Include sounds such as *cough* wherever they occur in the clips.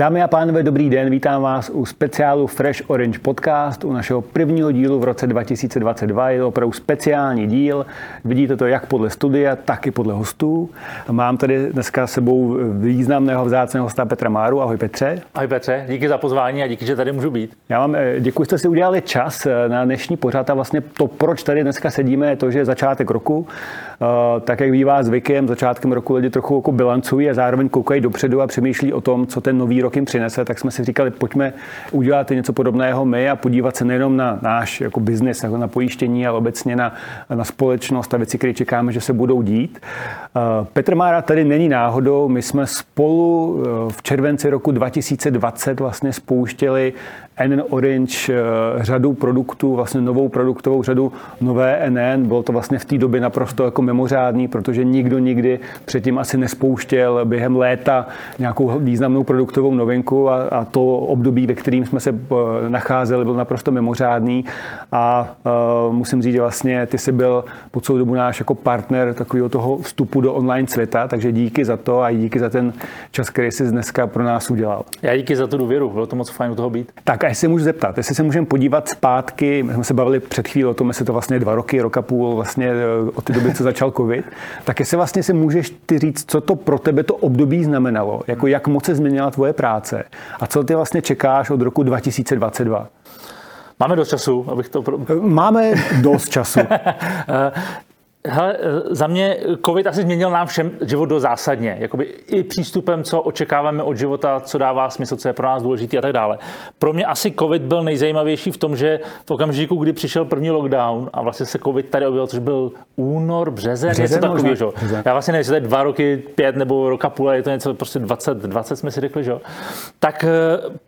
Dámy a pánové, dobrý den, vítám vás u speciálu Fresh Orange Podcast, u našeho prvního dílu v roce 2022. Je to opravdu speciální díl, vidíte to jak podle studia, tak i podle hostů. Mám tady dneska sebou významného vzácného hosta Petra Máru. Ahoj Petře. Ahoj Petře, díky za pozvání a díky, že tady můžu být. Já vám eh, děkuji, že jste si udělali čas eh, na dnešní pořad a vlastně to, proč tady dneska sedíme, je to, že je začátek roku. Eh, tak jak bývá zvykem, začátkem roku lidi trochu jako bilancují a zároveň koukají dopředu a přemýšlí o tom, co ten nový rok jim přinese, tak jsme si říkali, pojďme udělat něco podobného my a podívat se nejenom na náš jako biznis, jako na pojištění, ale obecně na, na společnost a věci, které čekáme, že se budou dít. Eh, Petr Mára tady není náhodou. My jsme spolu eh, v červenci roku 2020 vlastně spouštěli NN Orange řadu produktů, vlastně novou produktovou řadu nové NN. Bylo to vlastně v té době naprosto jako mimořádný, protože nikdo nikdy předtím asi nespouštěl během léta nějakou významnou produktovou novinku a, a to období, ve kterým jsme se eh, nacházeli, byl naprosto mimořádný a uh, musím říct, že vlastně ty jsi byl po celou dobu náš jako partner takového toho vstupu do online světa, takže díky za to a díky za ten čas, který jsi dneska pro nás udělal. Já díky za tu důvěru, bylo to moc fajn u toho být. Tak a jestli můžu zeptat, jestli se můžeme podívat zpátky, my jsme se bavili před chvíli o tom, jestli to vlastně dva roky, roka půl, vlastně eh, od té doby, co začal covid, tak jestli vlastně si můžeš ty říct, co to pro tebe to období znamenalo, jako jak moc se změnila tvoje práce a co ty vlastně čekáš od roku 2022? Máme dost času, abych to... Máme dost času. *laughs* Hele, za mě COVID asi změnil nám všem život do zásadně. Jakoby i přístupem, co očekáváme od života, co dává smysl, co je pro nás důležité a tak dále. Pro mě asi COVID byl nejzajímavější v tom, že v okamžiku, kdy přišel první lockdown a vlastně se COVID tady objevil, což byl únor, březen, březen něco takového, že? Já vlastně nevím, jestli to je dva roky, pět nebo roka půl, je to něco prostě 20, 20 jsme si řekli, že? Tak eh,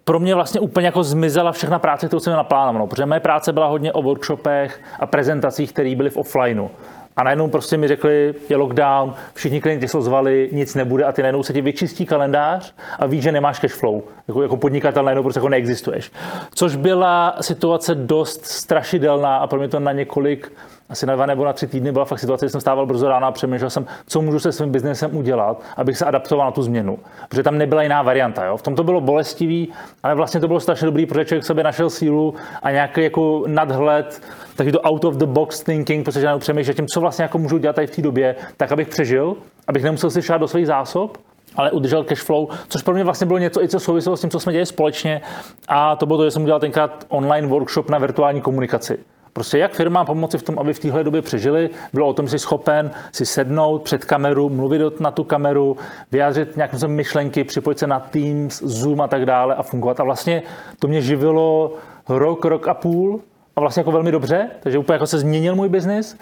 pro mě vlastně úplně jako zmizela všechna práce, kterou jsem měl naplánovanou, protože moje práce byla hodně o workshopech a prezentacích, které byly v offlineu. A najednou prostě mi řekli, je lockdown, všichni klienti se zvali, nic nebude a ty najednou se ti vyčistí kalendář a víš, že nemáš cash flow. Jako, jako podnikatel najednou prostě jako neexistuješ. Což byla situace dost strašidelná a pro mě to na několik asi na dva nebo na tři týdny byla fakt situace, kdy jsem stával brzo ráno a přemýšlel jsem, co můžu se svým biznesem udělat, abych se adaptoval na tu změnu. Protože tam nebyla jiná varianta. Jo? V tom to bylo bolestivý, ale vlastně to bylo strašně dobrý, protože člověk sobě našel sílu a nějaký jako nadhled, taky to out of the box thinking, protože já přemýšlel tím, co vlastně jako můžu dělat tady v té době, tak abych přežil, abych nemusel si šát do svých zásob, ale udržel cash flow, což pro mě vlastně bylo něco, i co souviselo s tím, co jsme dělali společně. A to bylo to, že jsem udělal tenkrát online workshop na virtuální komunikaci. Prostě jak firmám pomoci v tom, aby v téhle době přežili, bylo o tom, že jsi schopen si sednout před kameru, mluvit na tu kameru, vyjádřit nějaké myšlenky, připojit se na Teams, Zoom a tak dále a fungovat. A vlastně to mě živilo rok, rok a půl a vlastně jako velmi dobře, takže úplně jako se změnil můj biznis.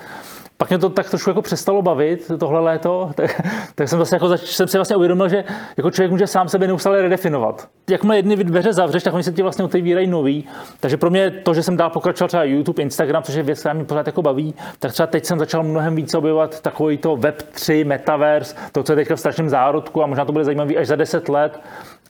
Pak mě to tak trošku jako přestalo bavit tohle léto, *laughs* tak, tak jsem, vlastně jako zač, jsem si vlastně uvědomil, že jako člověk může sám sebe neustále redefinovat. Jakmile jedny dveře zavřeš, tak oni se ti vlastně otevírají nový. Takže pro mě to, že jsem dál pokračoval třeba YouTube, Instagram, což je věc, která mě pořád jako baví, tak třeba teď jsem začal mnohem více objevovat takový to Web 3, Metaverse, to, co je teďka v strašném zárodku a možná to bude zajímavé až za 10 let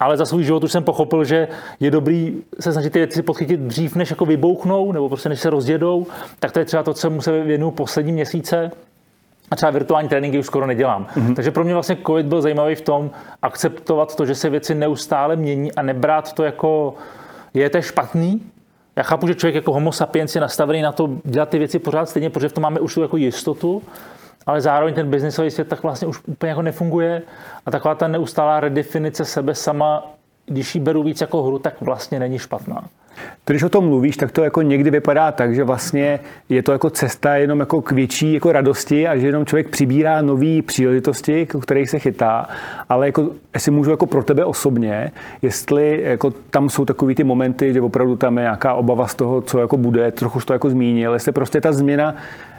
ale za svůj život už jsem pochopil, že je dobrý se snažit ty věci podchytit dřív, než jako vybouchnou, nebo prostě než se rozjedou, tak to je třeba to, co mu se věnuju poslední měsíce. A třeba virtuální tréninky už skoro nedělám. Mm-hmm. Takže pro mě vlastně COVID byl zajímavý v tom akceptovat to, že se věci neustále mění a nebrát to jako je to špatný, já chápu, že člověk jako homo sapiens je nastavený na to dělat ty věci pořád stejně, protože v tom máme už tu jako jistotu, ale zároveň ten biznisový svět tak vlastně už úplně jako nefunguje a taková ta neustálá redefinice sebe sama, když ji beru víc jako hru, tak vlastně není špatná. Když o tom mluvíš, tak to jako někdy vypadá tak, že vlastně je to jako cesta jenom jako k větší jako radosti a že jenom člověk přibírá nové příležitosti, k kterých se chytá, ale jako, jestli můžu jako pro tebe osobně, jestli jako tam jsou takový ty momenty, že opravdu tam je nějaká obava z toho, co jako bude, trochu to jako zmínil, jestli prostě ta změna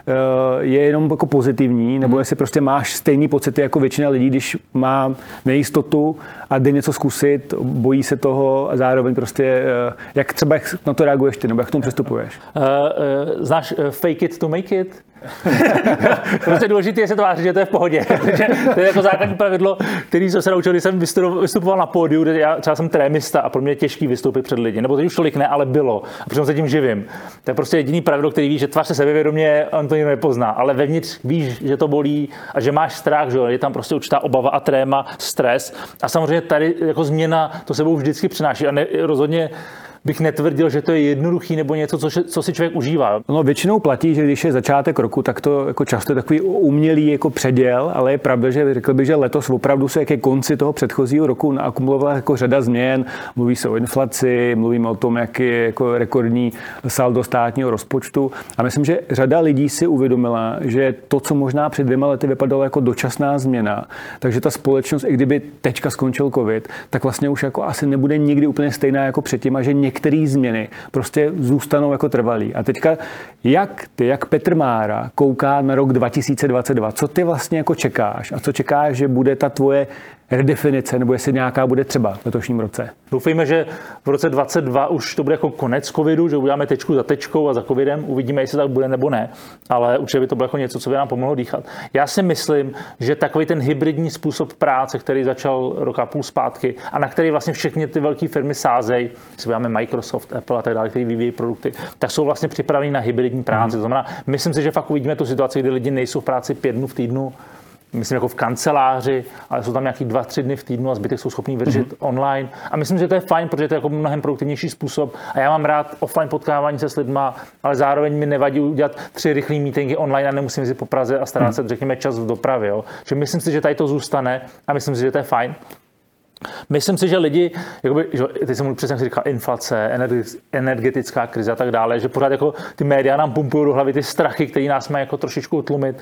eh, je jenom jako pozitivní, nebo mhm. jestli prostě máš stejný pocity jako většina lidí, když má nejistotu a jde něco zkusit, bojí se toho a zároveň prostě, eh, jak třeba Nebo jak na to reaguješ ty, nebo jak k tomu přistupuješ? Uh, uh, znáš uh, fake it to make it? *laughs* prostě důležité je se tvářit, že to je v pohodě. *laughs* to je jako základní pravidlo, který jsem se naučil, když jsem vystupoval na pódiu, kde já třeba jsem trémista a pro mě je těžký vystoupit před lidi. Nebo teď už tolik ne, ale bylo. A protože se tím živím. To je prostě jediný pravidlo, který ví, že tvář se sebevědomě, on to nepozná. Ale vevnitř víš, že to bolí a že máš strach, že je tam prostě určitá obava a tréma, stres. A samozřejmě tady jako změna to sebou vždycky přináší. A ne, rozhodně bych netvrdil, že to je jednoduchý nebo něco, co, co si člověk užívá. No většinou platí, že když je začátek roku, tak to jako často je takový umělý jako předěl, ale je pravda, že řekl bych, že letos opravdu se ke konci toho předchozího roku naakumulovala jako řada změn. Mluví se o inflaci, mluvíme o tom, jak je jako rekordní saldo státního rozpočtu. A myslím, že řada lidí si uvědomila, že to, co možná před dvěma lety vypadalo jako dočasná změna, takže ta společnost, i kdyby teďka skončil covid, tak vlastně už jako asi nebude nikdy úplně stejná jako předtím a že některé změny prostě zůstanou jako trvalý. A teďka, jak ty, jak Petr Mára kouká na rok 2022, co ty vlastně jako čekáš a co čekáš, že bude ta tvoje redefinice, nebo jestli nějaká bude třeba v letošním roce. Doufejme, že v roce 2022 už to bude jako konec covidu, že uděláme tečku za tečkou a za covidem, uvidíme, jestli tak bude nebo ne, ale určitě by to bylo jako něco, co by nám pomohlo dýchat. Já si myslím, že takový ten hybridní způsob práce, který začal rok a půl zpátky a na který vlastně všechny ty velké firmy sázejí, si máme Microsoft, Apple a tak dále, který vyvíjí produkty, tak jsou vlastně připraveni na hybridní práci. Mm. To znamená, myslím si, že fakt uvidíme tu situaci, kdy lidi nejsou v práci pět dnů v týdnu, myslím jako v kanceláři, ale jsou tam nějaký dva, tři dny v týdnu a zbytek jsou schopní vyřešit mm-hmm. online. A myslím, že to je fajn, protože to je jako mnohem produktivnější způsob. A já mám rád offline potkávání se s lidma, ale zároveň mi nevadí udělat tři rychlé meetingy online a nemusím si po Praze a starat mm-hmm. se, řekněme, čas v dopravě. Jo. Že myslím si, že tady to zůstane a myslím si, že to je fajn. Myslím si, že lidi, jakoby, že, teď jsem přesně říkal, inflace, energetická krize a tak dále, že pořád jako ty média nám pumpují do hlavy ty strachy, které nás mají jako trošičku utlumit.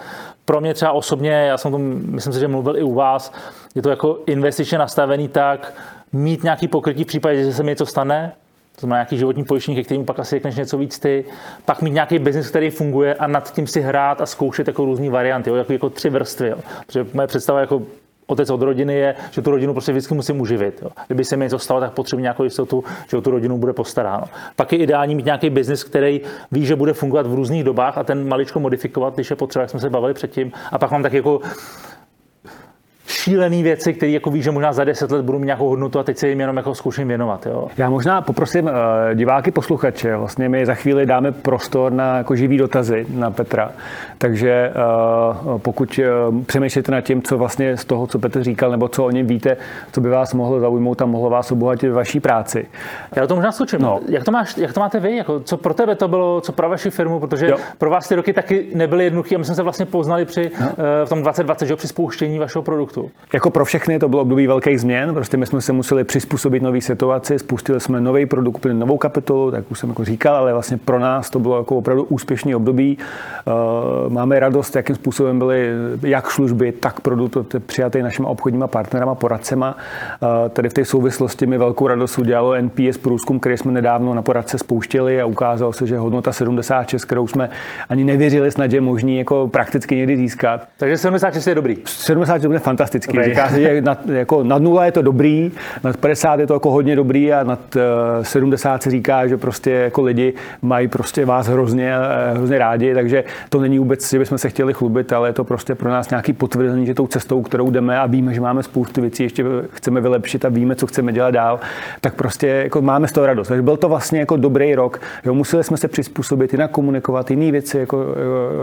Pro mě třeba osobně, já jsem tom, myslím si, že mluvil i u vás, je to jako investičně nastavený tak, mít nějaký pokrytí v případě, že se mi něco stane, to znamená nějaký životní pojištění, ke kterým pak asi řekneš něco víc ty, pak mít nějaký biznis, který funguje a nad tím si hrát a zkoušet jako různé varianty, jo, jako, jako tři vrstvy. Jo. Protože moje představa jako otec od rodiny je, že tu rodinu prostě vždycky musím uživit. Jo. Kdyby se mi něco stalo, tak potřebuji nějakou jistotu, že o tu rodinu bude postaráno. Pak je ideální mít nějaký biznis, který ví, že bude fungovat v různých dobách a ten maličko modifikovat, když je potřeba, jak jsme se bavili předtím. A pak mám tak jako šílené věci, které jako víš, že možná za deset let budou mít nějakou hodnotu a teď se jim jenom jako zkouším věnovat. Jo. Já možná poprosím uh, diváky, posluchače, vlastně my za chvíli dáme prostor na jako živý dotazy na Petra, takže uh, pokud uh, přemýšlíte nad tím, co vlastně z toho, co Petr říkal, nebo co o něm víte, co by vás mohlo zaujmout a mohlo vás obohatit ve vaší práci. Já to možná skočím. No. Jak, to máš, jak to máte vy? Jako, co pro tebe to bylo, co pro vaši firmu? Protože jo. pro vás ty roky taky nebyly jednoduché a my jsme se vlastně poznali při, no. uh, v tom 2020, že, při spouštění vašeho produktu. Jako pro všechny to bylo období velkých změn, prostě my jsme se museli přizpůsobit nové situaci, spustili jsme nový produkt, úplně novou kapitolu, tak už jsem jako říkal, ale vlastně pro nás to bylo jako opravdu úspěšný období. Eh, máme radost, jakým způsobem byly jak služby, tak produkt přijatý našimi obchodníma partnerama, poradcema. Eh, tady v té souvislosti mi velkou radost udělalo NPS průzkum, který jsme nedávno na poradce spouštěli a ukázalo se, že hodnota 76, kterou jsme ani nevěřili snad, že je možný jako prakticky někdy získat. Takže 76 je dobrý. 76 je fantastický. Říká se, že nad, jako nad 0 je to dobrý, nad 50 je to jako hodně dobrý a nad 70 eh, se říká, že prostě jako lidi mají prostě vás hrozně, eh, hrozně rádi, takže to není vůbec, že bychom se chtěli chlubit, ale je to prostě pro nás nějaký potvrzení, že tou cestou, kterou jdeme a víme, že máme spoustu věcí, ještě chceme vylepšit a víme, co chceme dělat dál, tak prostě jako máme z toho radost. Takže byl to vlastně jako dobrý rok. Jo, museli jsme se přizpůsobit, jinak komunikovat, jiné věci jako,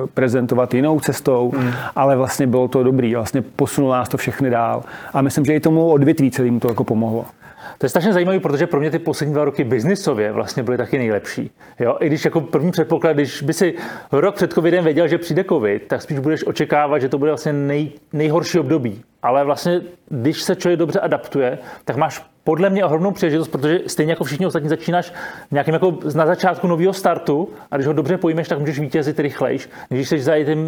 eh, prezentovat jinou cestou, mm. ale vlastně bylo to dobrý. Vlastně posunulo nás to všechny dál. A myslím, že i tomu odvětví celému to jako pomohlo. To je strašně zajímavé, protože pro mě ty poslední dva roky biznisově vlastně byly taky nejlepší. Jo? I když jako první předpoklad, když by si rok před covidem věděl, že přijde covid, tak spíš budeš očekávat, že to bude vlastně nej, nejhorší období. Ale vlastně, když se člověk dobře adaptuje, tak máš podle mě ohromnou příležitost, protože stejně jako všichni ostatní začínáš nějakým jako na začátku nového startu a když ho dobře pojmeš, tak můžeš vítězit rychlejš, když jsi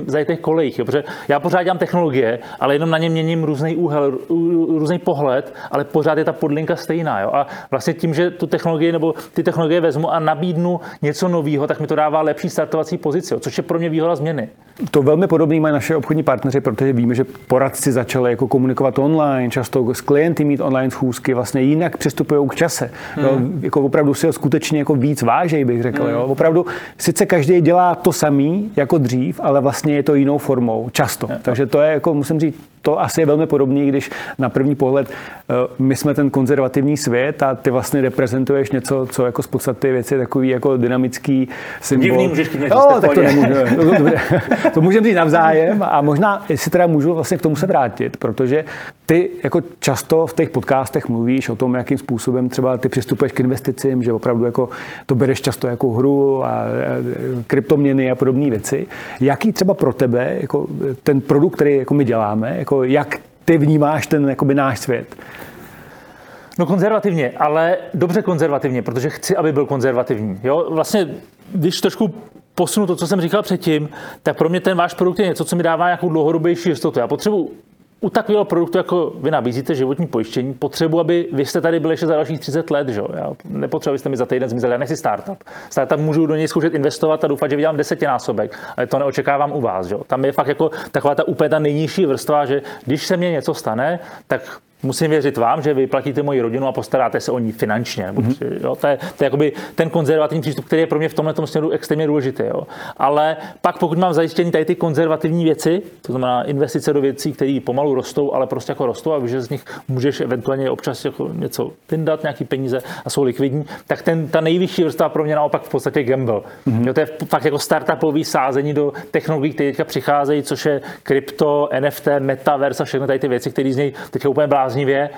za těch kolejích. Jo? Protože já pořád dělám technologie, ale jenom na ně měním různý úhel, různý pohled, ale pořád je ta podlinka stejná. Jo? A vlastně tím, že tu technologii nebo ty technologie vezmu a nabídnu něco nového, tak mi to dává lepší startovací pozici, jo? což je pro mě výhoda změny. To velmi podobný mají naše obchodní partneři, protože víme, že poradci začali jako komunikovat online, často s klienty mít online schůzky, vlastně jinak přistupují k čase. Hmm. Jo, jako opravdu si ho skutečně jako víc vážej, bych řekl. Hmm. Jo. Opravdu sice každý dělá to samý jako dřív, ale vlastně je to jinou formou, často. Hmm. Takže to je, jako musím říct, to asi je velmi podobné, když na první pohled eh, my jsme ten konzervativní svět a ty vlastně reprezentuješ něco, co jako z podstaty věci je takový jako dynamický symbol. Divný můžeš tím no, tak to nemůžu. *laughs* to můžeme říct navzájem a možná, jestli teda můžu vlastně k tomu se vrátit, protože ty jako často v těch podcastech mluvíš o tom, jakým způsobem třeba ty přistupuješ k investicím, že opravdu jako to bereš často jako hru a kryptoměny a podobné věci. Jaký třeba pro tebe jako ten produkt, který jako my děláme, jako jak ty vnímáš ten jakoby náš svět? No konzervativně, ale dobře konzervativně, protože chci, aby byl konzervativní. Jo? Vlastně, když trošku posunu to, co jsem říkal předtím, tak pro mě ten váš produkt je něco, co mi dává nějakou dlouhodobější jistotu. Já potřebuji u takového produktu, jako vy nabízíte životní pojištění, potřebuji, aby vy jste tady byli ještě za dalších 30 let. Že? Já nepotřebuji, abyste mi za týden zmizeli. Já nechci startup. Startup můžu do něj zkoušet investovat a doufat, že vydělám desetinásobek, ale to neočekávám u vás. Že? Tam je fakt jako taková ta úplně ta nejnižší vrstva, že když se mně něco stane, tak musím věřit vám, že vy platíte moji rodinu a postaráte se o ní finančně. Mm-hmm. Jo, to je, to je jakoby ten konzervativní přístup, který je pro mě v tomhle směru extrémně důležitý. Jo. Ale pak, pokud mám zajištění tady ty konzervativní věci, to znamená investice do věcí, které pomalu rostou, ale prostě jako rostou a že z nich můžeš eventuálně občas jako něco vyndat, nějaký peníze a jsou likvidní, tak ten, ta nejvyšší vrstva pro mě naopak v podstatě gamble. Mm-hmm. Jo, to je fakt jako startupový sázení do technologií, které teďka přicházejí, což je krypto, NFT, metaverse a všechny tady ty věci, které z něj teďka úplně blází bláznivě,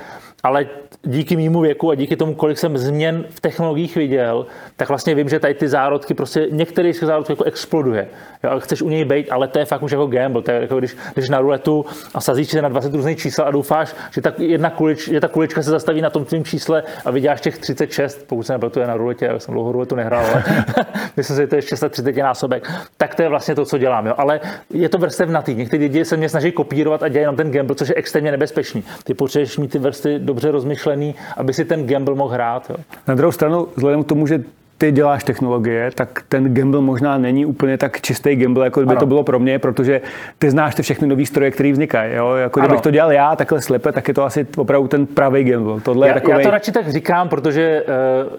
ale díky mýmu věku a díky tomu, kolik jsem změn v technologiích viděl, tak vlastně vím, že tady ty zárodky, prostě některý z těch zárodků jako exploduje. Jo, chceš u něj být, ale to je fakt už jako gamble. To je jako když, když na ruletu a sazíš se na 20 různých čísel a doufáš, že ta, jedna kulič, že ta kulička se zastaví na tom tvým čísle a vyděláš těch 36, pokud se je na ruletě, já jsem dlouho ruletu nehrál, ale *laughs* myslím si, že to je 630 násobek, tak to je vlastně to, co dělám. Jo. Ale je to vrstevnatý. Někteří lidi se mě snaží kopírovat a dělají jenom ten gamble, což je extrémně nebezpečný. Ty potřebuješ mít ty vrsty dobře rozmyšlený, aby si ten gamble mohl hrát. Jo. Na druhou stranu, vzhledem k tomu, že ty děláš technologie, tak ten gamble možná není úplně tak čistý gamble, jako by ano. to bylo pro mě, protože ty znáš ty všechny nové stroje, které vznikají. Jo? Jako ano. kdybych to dělal já takhle slepe, tak je to asi opravdu ten pravý gamble. Tohle já, je takovej... já to radši tak říkám, protože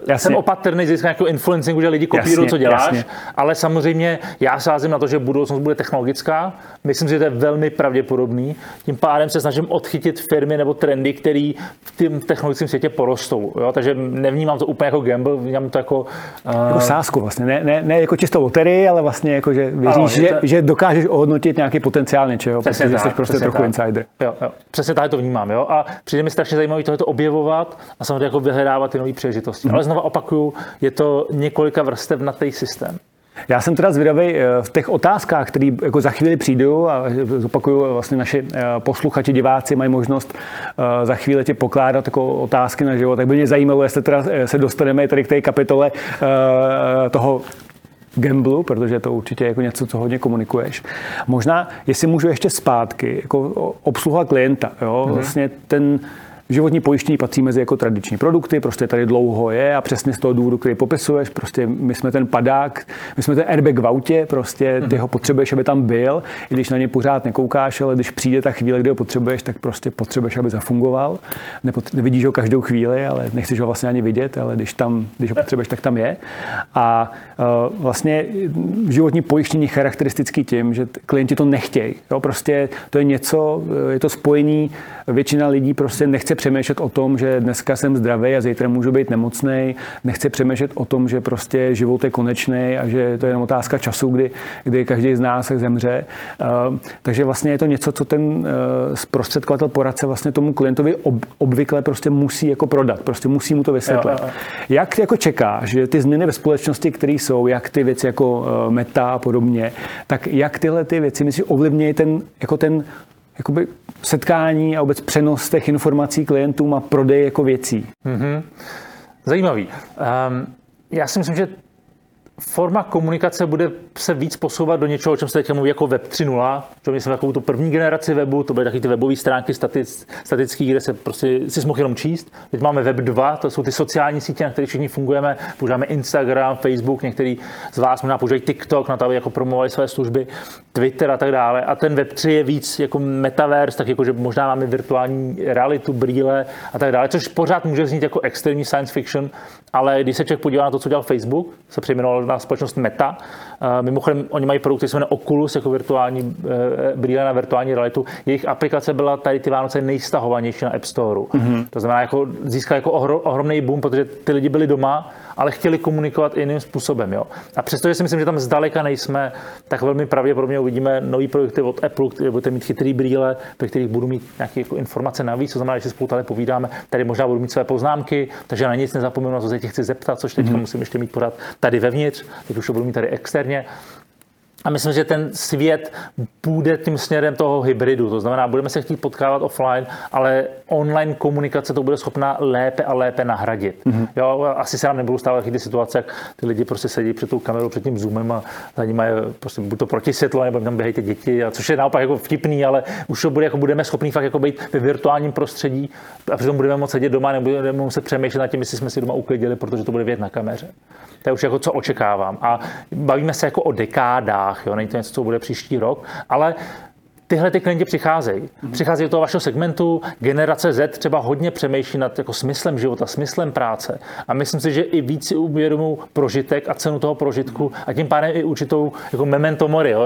uh, jsem opatrný z jako influencingu, že lidi kopírují, co děláš, jasně. ale samozřejmě já sázím na to, že budoucnost bude technologická. Myslím si, že to je velmi pravděpodobný. Tím pádem se snažím odchytit firmy nebo trendy, které v tom technologickém světě porostou. Jo? Takže nevnímám to úplně jako gamble, vnímám to jako jako sázku vlastně, ne, ne, ne jako čistou loterii, ale vlastně jako, že věříš, ano, že, to... že dokážeš ohodnotit nějaký potenciál něčeho, přesně protože tak, jsi prostě trochu tak. insider. Jo, jo. Přesně tak to vnímám. Jo? A přijde mi strašně zajímavé tohle objevovat a samozřejmě jako vyhledávat ty nové příležitosti. Mm-hmm. Ale znovu opakuju, je to několika vrstev na ten systém. Já jsem teda zvědavý eh, v těch otázkách, které jako za chvíli přijdou a zopakuju, vlastně naši eh, posluchači, diváci mají možnost eh, za chvíli ti pokládat jako otázky na život. Tak by mě zajímalo, jestli teda se dostaneme tady k té kapitole toho gamblu, protože to určitě je jako něco, co hodně komunikuješ. Možná, jestli můžu ještě zpátky, jako obsluha klienta, jo? Mm-hmm. vlastně ten Životní pojištění patří mezi jako tradiční produkty, prostě tady dlouho je a přesně z toho důvodu, který popisuješ, prostě my jsme ten padák, my jsme ten airbag v autě, prostě ty ho potřebuješ, aby tam byl, i když na ně pořád nekoukáš, ale když přijde ta chvíle, kdy ho potřebuješ, tak prostě potřebuješ, aby zafungoval. Nepot- nevidíš ho každou chvíli, ale nechceš ho vlastně ani vidět, ale když, tam, když ho potřebuješ, tak tam je. A uh, vlastně životní pojištění charakteristický tím, že klienti to nechtějí. Jo? Prostě to je něco, je to spojení, většina lidí prostě nechce přemýšlet o tom, že dneska jsem zdravý a zítra můžu být nemocný, nechce přemýšlet o tom, že prostě život je konečný a že to je jen otázka času, kdy, kdy každý z nás se zemře. Uh, takže vlastně je to něco, co ten uh, zprostředkovatel poradce vlastně tomu klientovi ob, obvykle prostě musí jako prodat, prostě musí mu to vysvětlit. Jo, jo, jo. Jak jako čekáš, že ty změny ve společnosti, které jsou, jak ty věci jako uh, meta a podobně, tak jak tyhle ty věci myslíš ovlivňují ten, jako ten jakoby setkání a vůbec přenos těch informací klientům a prodej jako věcí. Mm-hmm. Zajímavý. Um, já si myslím, že forma komunikace bude se víc posouvat do něčeho, o čem se teď mluví jako Web 3.0, že my jsme takovou tu první generaci webu, to byly taky ty webové stránky static, statické, kde se prostě si mohl jenom číst. Teď máme Web 2, to jsou ty sociální sítě, na kterých všichni fungujeme. Používáme Instagram, Facebook, některý z vás možná používají TikTok na to, aby jako promovali své služby, Twitter a tak dále. A ten Web 3 je víc jako metaverse, tak jako, že možná máme virtuální realitu, brýle a tak dále, což pořád může znít jako extrémní science fiction, ale když se člověk podívá na to, co dělal Facebook, se přejmenoval na společnost Meta. Mimochodem, oni mají produkty, se jmenuje Oculus, jako virtuální e, brýle na virtuální realitu. Jejich aplikace byla tady ty Vánoce nejstahovanější na App Store. Mm-hmm. To znamená, jako získal jako ohromný boom, protože ty lidi byli doma ale chtěli komunikovat jiným způsobem. Jo. A přestože si myslím, že tam zdaleka nejsme, tak velmi pravděpodobně uvidíme nový projekty od Apple, které budete mít chytrý brýle, ve kterých budu mít nějaké jako informace navíc, to znamená, že si spolu tady povídáme, tady možná budu mít své poznámky, takže na nic nezapomenu, na co se tě chci zeptat, což teď mm-hmm. musím ještě mít pořád tady vevnitř, teď už to budu mít tady externě. Yeah. A myslím, že ten svět půjde tím směrem toho hybridu. To znamená, budeme se chtít potkávat offline, ale online komunikace to bude schopná lépe a lépe nahradit. Mm-hmm. Jo, asi se nám nebudou stávat ty situace, jak ty lidi prostě sedí před tou kamerou, před tím zoomem a za nimi je prostě buď to protisvětlo, nebo tam běhají ty děti, a což je naopak jako vtipný, ale už to bude, jako budeme schopni fakt jako být ve virtuálním prostředí a přitom budeme moct sedět doma, nebo budeme muset přemýšlet nad tím, jestli jsme si doma uklidili, protože to bude vědět na kameře. To je už jako co očekávám. A bavíme se jako o dekádách, jo? není to něco, co bude příští rok, ale tyhle ty klienti přicházejí. Mm-hmm. Přicházejí do toho vašeho segmentu, generace Z třeba hodně přemýšlí nad jako smyslem života, smyslem práce. A myslím si, že i víc si uvědomují prožitek a cenu toho prožitku a tím pádem i určitou jako memento mori, jo,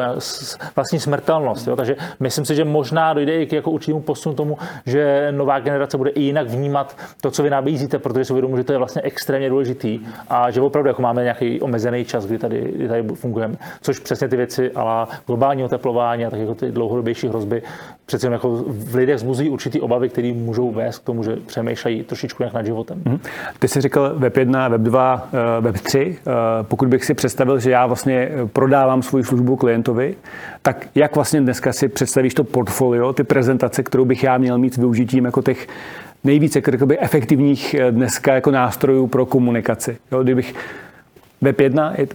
vlastní smrtelnost. Jo. Takže myslím si, že možná dojde i k jako určitému posunu tomu, že nová generace bude i jinak vnímat to, co vy nabízíte, protože si uvědomují, že to je vlastně extrémně důležitý a že opravdu jako máme nějaký omezený čas, kdy tady, kdy tady fungujeme. Což přesně ty věci, ale globální oteplování a tak jako ty dlouhodobě největší hrozby přece jako v lidech zbuzují určitý obavy, které můžou vést k tomu, že přemýšlejí trošičku jak nad životem. Mm. Ty jsi říkal web 1, web 2, eh, web 3. Eh, pokud bych si představil, že já vlastně prodávám svou službu klientovi, tak jak vlastně dneska si představíš to portfolio, ty prezentace, kterou bych já měl mít s využitím jako těch nejvíce efektivních eh, dneska jako nástrojů pro komunikaci. Jo, kdybych Web 1 je,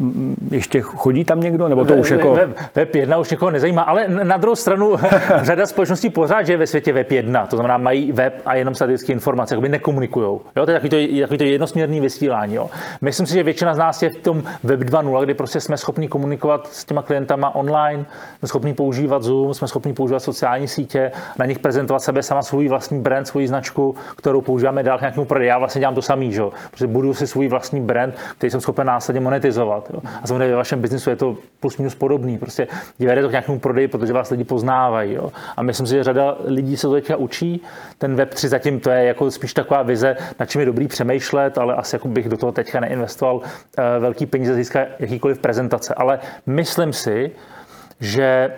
ještě chodí tam někdo, nebo to už jako... Web, web 1 už někoho nezajímá, ale na druhou stranu *laughs* řada společností pořád je ve světě Web 1, to znamená mají web a jenom statické informace, jakoby nekomunikují. Jo, to je takový to, takový to jednosměrný vysílání. Jo. Myslím si, že většina z nás je v tom Web 2.0, kdy prostě jsme schopni komunikovat s těma klientama online, jsme schopni používat Zoom, jsme schopni používat sociální sítě, na nich prezentovat sebe sama svůj vlastní brand, svoji značku, kterou používáme dál k nějakému prodeji. Já vlastně dělám to samý, že? Protože budu si svůj vlastní brand, který jsem schopen následně monetizovat. Jo. A samozřejmě ve vašem biznisu je to plus minus podobný. Prostě vede to k nějakému prodeji, protože vás lidi poznávají. Jo. A myslím si, že řada lidí se to teďka učí. Ten Web 3 zatím to je jako spíš taková vize, na čím je dobrý přemýšlet, ale asi jako bych do toho teďka neinvestoval eh, velký peníze získat jakýkoliv prezentace. Ale myslím si, že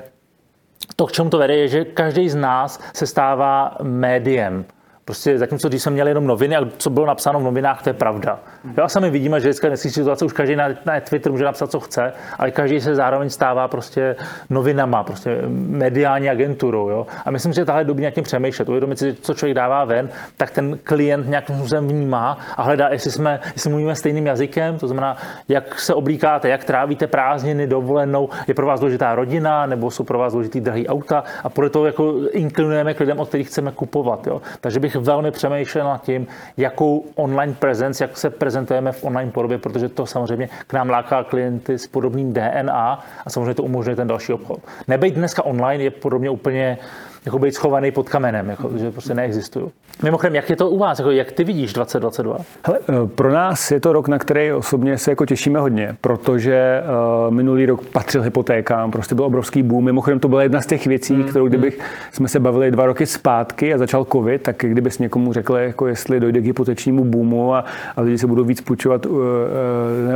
to, k čemu to vede, je, že každý z nás se stává médiem. Prostě zatímco, když jsme měli jenom noviny a co bylo napsáno v novinách, to je pravda. Jo, a sami vidíme, že dneska dneska situace už každý na, na Twitter může napsat, co chce, ale každý se zároveň stává prostě novinama, prostě mediální agenturou. Jo? A myslím, že tahle doby nějakým přemýšlet, uvědomit si, co člověk dává ven, tak ten klient nějakým způsobem vnímá a hledá, jestli, jsme, jestli mluvíme stejným jazykem, to znamená, jak se oblíkáte, jak trávíte prázdniny, dovolenou, je pro vás důležitá rodina, nebo jsou pro vás důležitý drahý auta a toho jako inklinujeme k lidem, od kterých chceme kupovat. Jo? Takže bych velmi přemýšlel nad tím, jakou online prezenci, jak se prezentujeme v online podobě, protože to samozřejmě k nám láká klienty s podobným DNA a samozřejmě to umožňuje ten další obchod. Nebejt dneska online je podobně úplně jako být schovaný pod kamenem, jako, že prostě neexistují. Mimochodem, jak je to u vás? Jako, jak ty vidíš 2022? Hele, eh, pro nás je to rok, na který osobně se jako těšíme hodně, protože uh, minulý rok patřil hypotékám, prostě byl obrovský boom. Mimochodem, to byla jedna z těch věcí, hmm. kterou kdybych hmm. jsme se bavili dva roky zpátky a začal covid, tak kdyby s někomu řekl, jako jestli dojde k hypotečnímu boomu a, a lidi se budou víc půjčovat uh,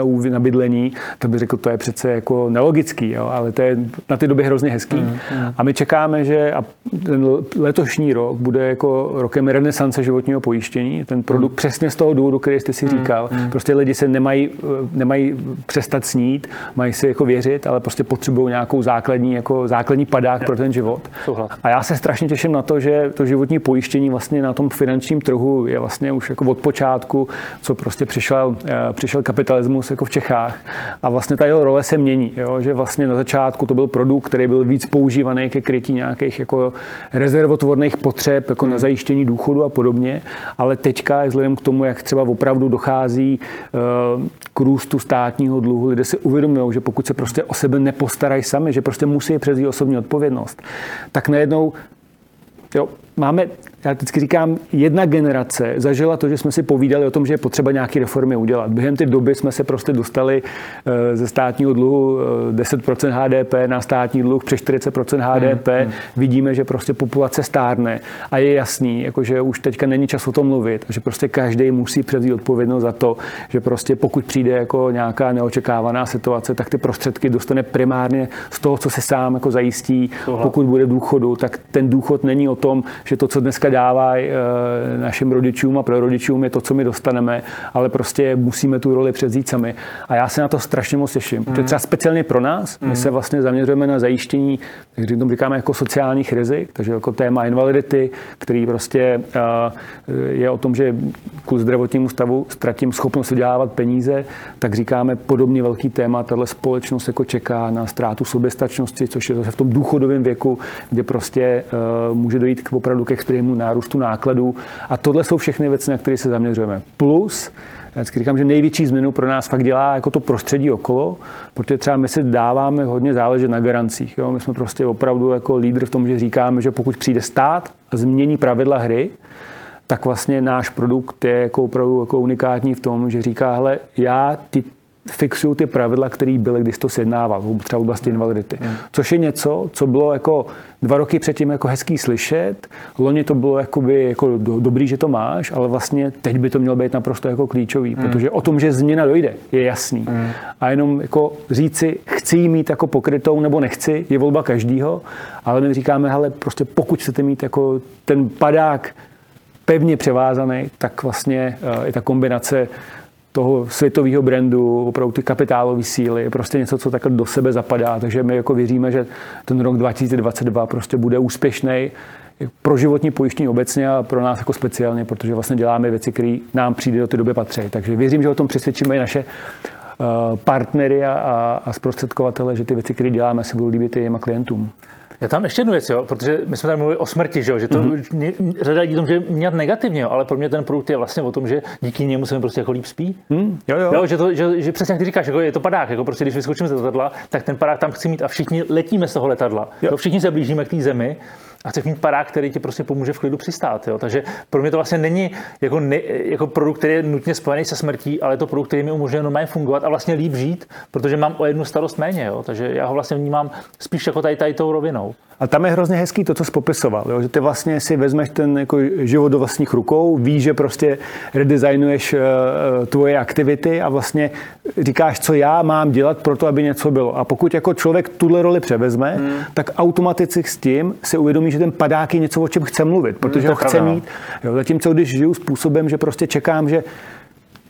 uh, na bydlení, tak by řekl, to je přece jako nelogický, jo? ale to je na ty doby hrozně hezký. Hmm. hmm. A my čekáme, že a ten letošní rok bude jako rokem renesance životního pojištění. Ten produkt hmm. přesně z toho důvodu, který jste si hmm. říkal. Hmm. Prostě lidi se nemají, nemají přestat snít, mají si jako věřit, ale prostě potřebují nějakou základní, jako základní padák pro ten život. Souhlas. A já se strašně těším na to, že to životní pojištění vlastně na tom finančním trhu je vlastně už jako od počátku, co prostě přišel, eh, přišel kapitalismus jako v Čechách. A vlastně ta jeho role se mění. Jo? Že vlastně na začátku to byl produkt, který byl víc používaný ke krytí nějakých jako rezervotvorných potřeb, jako hmm. na zajištění důchodu a podobně. Ale teďka, vzhledem k tomu, jak třeba opravdu dochází eh, k růstu státního dluhu, lidé si uvědomují, že pokud se prostě o sebe nepostarají sami, že prostě musí převzít osobní odpovědnost, tak najednou jo, máme já vždycky říkám, jedna generace zažila to, že jsme si povídali o tom, že je potřeba nějaké reformy udělat. Během té doby jsme se prostě dostali eh, ze státního dluhu 10% eh, HDP na státní dluh přes 40% HDP. Hmm, hmm. Vidíme, že prostě populace stárne a je jasný, jako že už teďka není čas o tom mluvit, že prostě každý musí převzít odpovědnost za to, že prostě pokud přijde jako nějaká neočekávaná situace, tak ty prostředky dostane primárně z toho, co se sám jako zajistí. Tohle. Pokud bude důchodu, tak ten důchod není o tom, že to, co dneska dává eh, našim rodičům a prorodičům, je to, co my dostaneme, ale prostě musíme tu roli převzít sami. A já se na to strašně moc těším. Mm. To je třeba speciálně pro nás. My mm. se vlastně zaměřujeme na zajištění, jak tomu říkáme, jako sociálních rizik, takže jako téma invalidity, který prostě eh, je o tom, že kvůli zdravotnímu stavu ztratím schopnost vydělávat peníze, tak říkáme podobně velký téma. Tahle společnost jako čeká na ztrátu soběstačnosti, což je zase v tom důchodovém věku, kde prostě uh, může dojít k opravdu ke extrémnímu nárůstu nákladů. A tohle jsou všechny věci, na které se zaměřujeme. Plus, já vždycky říkám, že největší změnu pro nás fakt dělá jako to prostředí okolo, protože třeba my si dáváme hodně záležet na garancích. Jo? My jsme prostě opravdu jako lídr v tom, že říkáme, že pokud přijde stát a změní pravidla hry, tak vlastně náš produkt je jako opravdu jako unikátní v tom, že říká, hele, já ty fixují ty pravidla, které byly, když to sjednával, třeba v oblasti invalidity. Mm. Což je něco, co bylo jako dva roky předtím jako hezký slyšet, loni to bylo jakoby jako do, dobrý, že to máš, ale vlastně teď by to mělo být naprosto jako klíčový, mm. protože o tom, že změna dojde, je jasný. Mm. A jenom jako říci, chci ji mít jako pokrytou nebo nechci, je volba každýho, ale my říkáme, hele, prostě pokud chcete mít jako ten padák pevně převázaný, tak vlastně je ta kombinace toho světového brandu, opravdu ty kapitálové síly, prostě něco, co takhle do sebe zapadá. Takže my jako věříme, že ten rok 2022 prostě bude úspěšný pro životní pojištění obecně a pro nás jako speciálně, protože vlastně děláme věci, které nám přijde do té doby patří. Takže věřím, že o tom přesvědčíme i naše eh, partnery a, a zprostředkovatele, že ty věci, které děláme, se budou líbit i jim klientům. Já tam ještě jednu věc, jo, protože my jsme tady mluvili o smrti, že, jo, že to mm-hmm. řada lidí že mět negativně, jo, ale pro mě ten produkt je vlastně o tom, že díky němu se mi prostě jako líp spí. Mm, jo, jo. jo že, to, že, že, přesně jak ty říkáš, jako je to padák, jako prostě když vyskočíme z letadla, tak ten padák tam chci mít a všichni letíme z toho letadla. Jo. Jo, všichni se blížíme k té zemi a chceš mít parák, který ti prostě pomůže v klidu přistát. Jo? Takže pro mě to vlastně není jako, ne, jako produkt, který je nutně spojený se smrtí, ale je to produkt, který mi umožňuje normálně fungovat a vlastně líp žít, protože mám o jednu starost méně. Jo? Takže já ho vlastně vnímám spíš jako tady, tady tou rovinou. A tam je hrozně hezký to, co jsi popisoval, jo? že ty vlastně si vezmeš ten jako život do vlastních rukou, víš, že prostě redesignuješ uh, tvoje aktivity a vlastně říkáš, co já mám dělat pro to, aby něco bylo. A pokud jako člověk tuhle roli převezme, hmm. tak automaticky s tím se uvědomí, že ten padák je něco, o čem chce mluvit, protože hmm, ho chce pravda. mít. Jo? Zatímco když žiju způsobem, že prostě čekám, že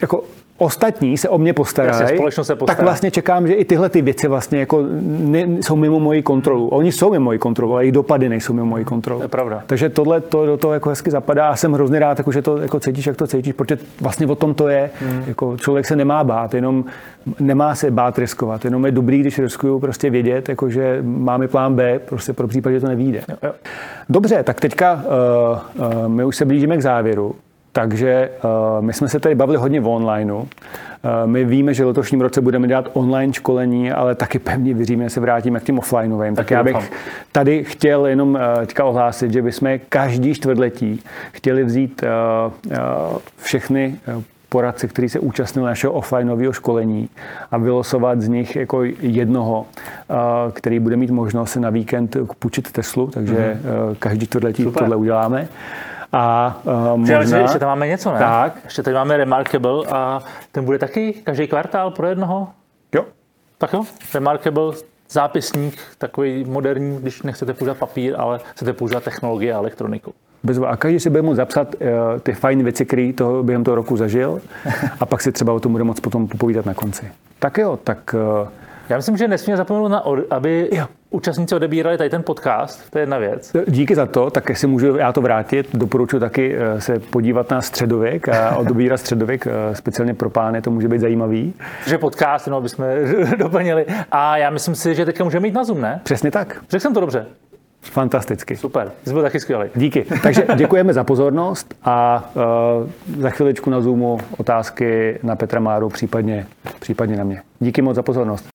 jako ostatní se o mě postarají, se tak vlastně čekám, že i tyhle ty věci vlastně jako ne, jsou mimo moji kontrolu. Oni jsou mimo moji kontrolu, ale jejich dopady nejsou mimo moji kontrolu. To je pravda. Takže tohle to do toho jako hezky zapadá a jsem hrozně rád, jako, že to jako cítíš, jak to cítíš, protože vlastně o tom to je. Hmm. Jako člověk se nemá bát, jenom nemá se bát riskovat, jenom je dobrý, když riskuju prostě vědět, jako, že máme plán B, prostě pro případ, že to nevíde. Dobře, tak teďka uh, uh, my už se blížíme k závěru. Takže uh, my jsme se tady bavili hodně v onlineu. Uh, my víme, že v letošním roce budeme dělat online školení, ale taky pevně věříme, že se vrátíme k tím offlineovým. Tak, tak já bych tady chtěl jenom uh, teďka ohlásit, že bychom každý čtvrtletí chtěli vzít uh, uh, všechny uh, poradce, který se účastnil našeho offlineového školení a vylosovat z nich jako jednoho, který bude mít možnost se na víkend půjčit Teslu, takže mm-hmm. každý čtvrtletí tohle uděláme. A uh, možná... Ještě, ještě tam máme něco, ne? Tak. Ještě tady máme Remarkable a ten bude taky každý kvartál pro jednoho? Jo. Tak jo, Remarkable zápisník, takový moderní, když nechcete používat papír, ale chcete používat technologie a elektroniku. Bez a každý si bude moct zapsat uh, ty fajn věci, které toho během toho roku zažil *laughs* a pak si třeba o tom bude moct potom popovídat na konci. Tak jo, tak uh, já myslím, že nesmíme zapomenout na, aby jo. Účastníci odebírali tady ten podcast, to je jedna věc. Díky za to, tak jestli můžu já to vrátit, doporučuji taky eh, se podívat na středověk a *laughs* odebírat středověk, eh, speciálně pro pány, to může být zajímavý. Že podcast, no, bychom *laughs* doplnili. A já myslím si, že teďka můžeme mít na Zoom, ne? Přesně tak. Řekl jsem to dobře. Fantasticky. Super, jsi byl taky skvělý. Díky. *laughs* Takže děkujeme za pozornost a uh, za chviličku na Zoomu otázky na Petra Máru, případně, případně na mě. Díky moc za pozornost.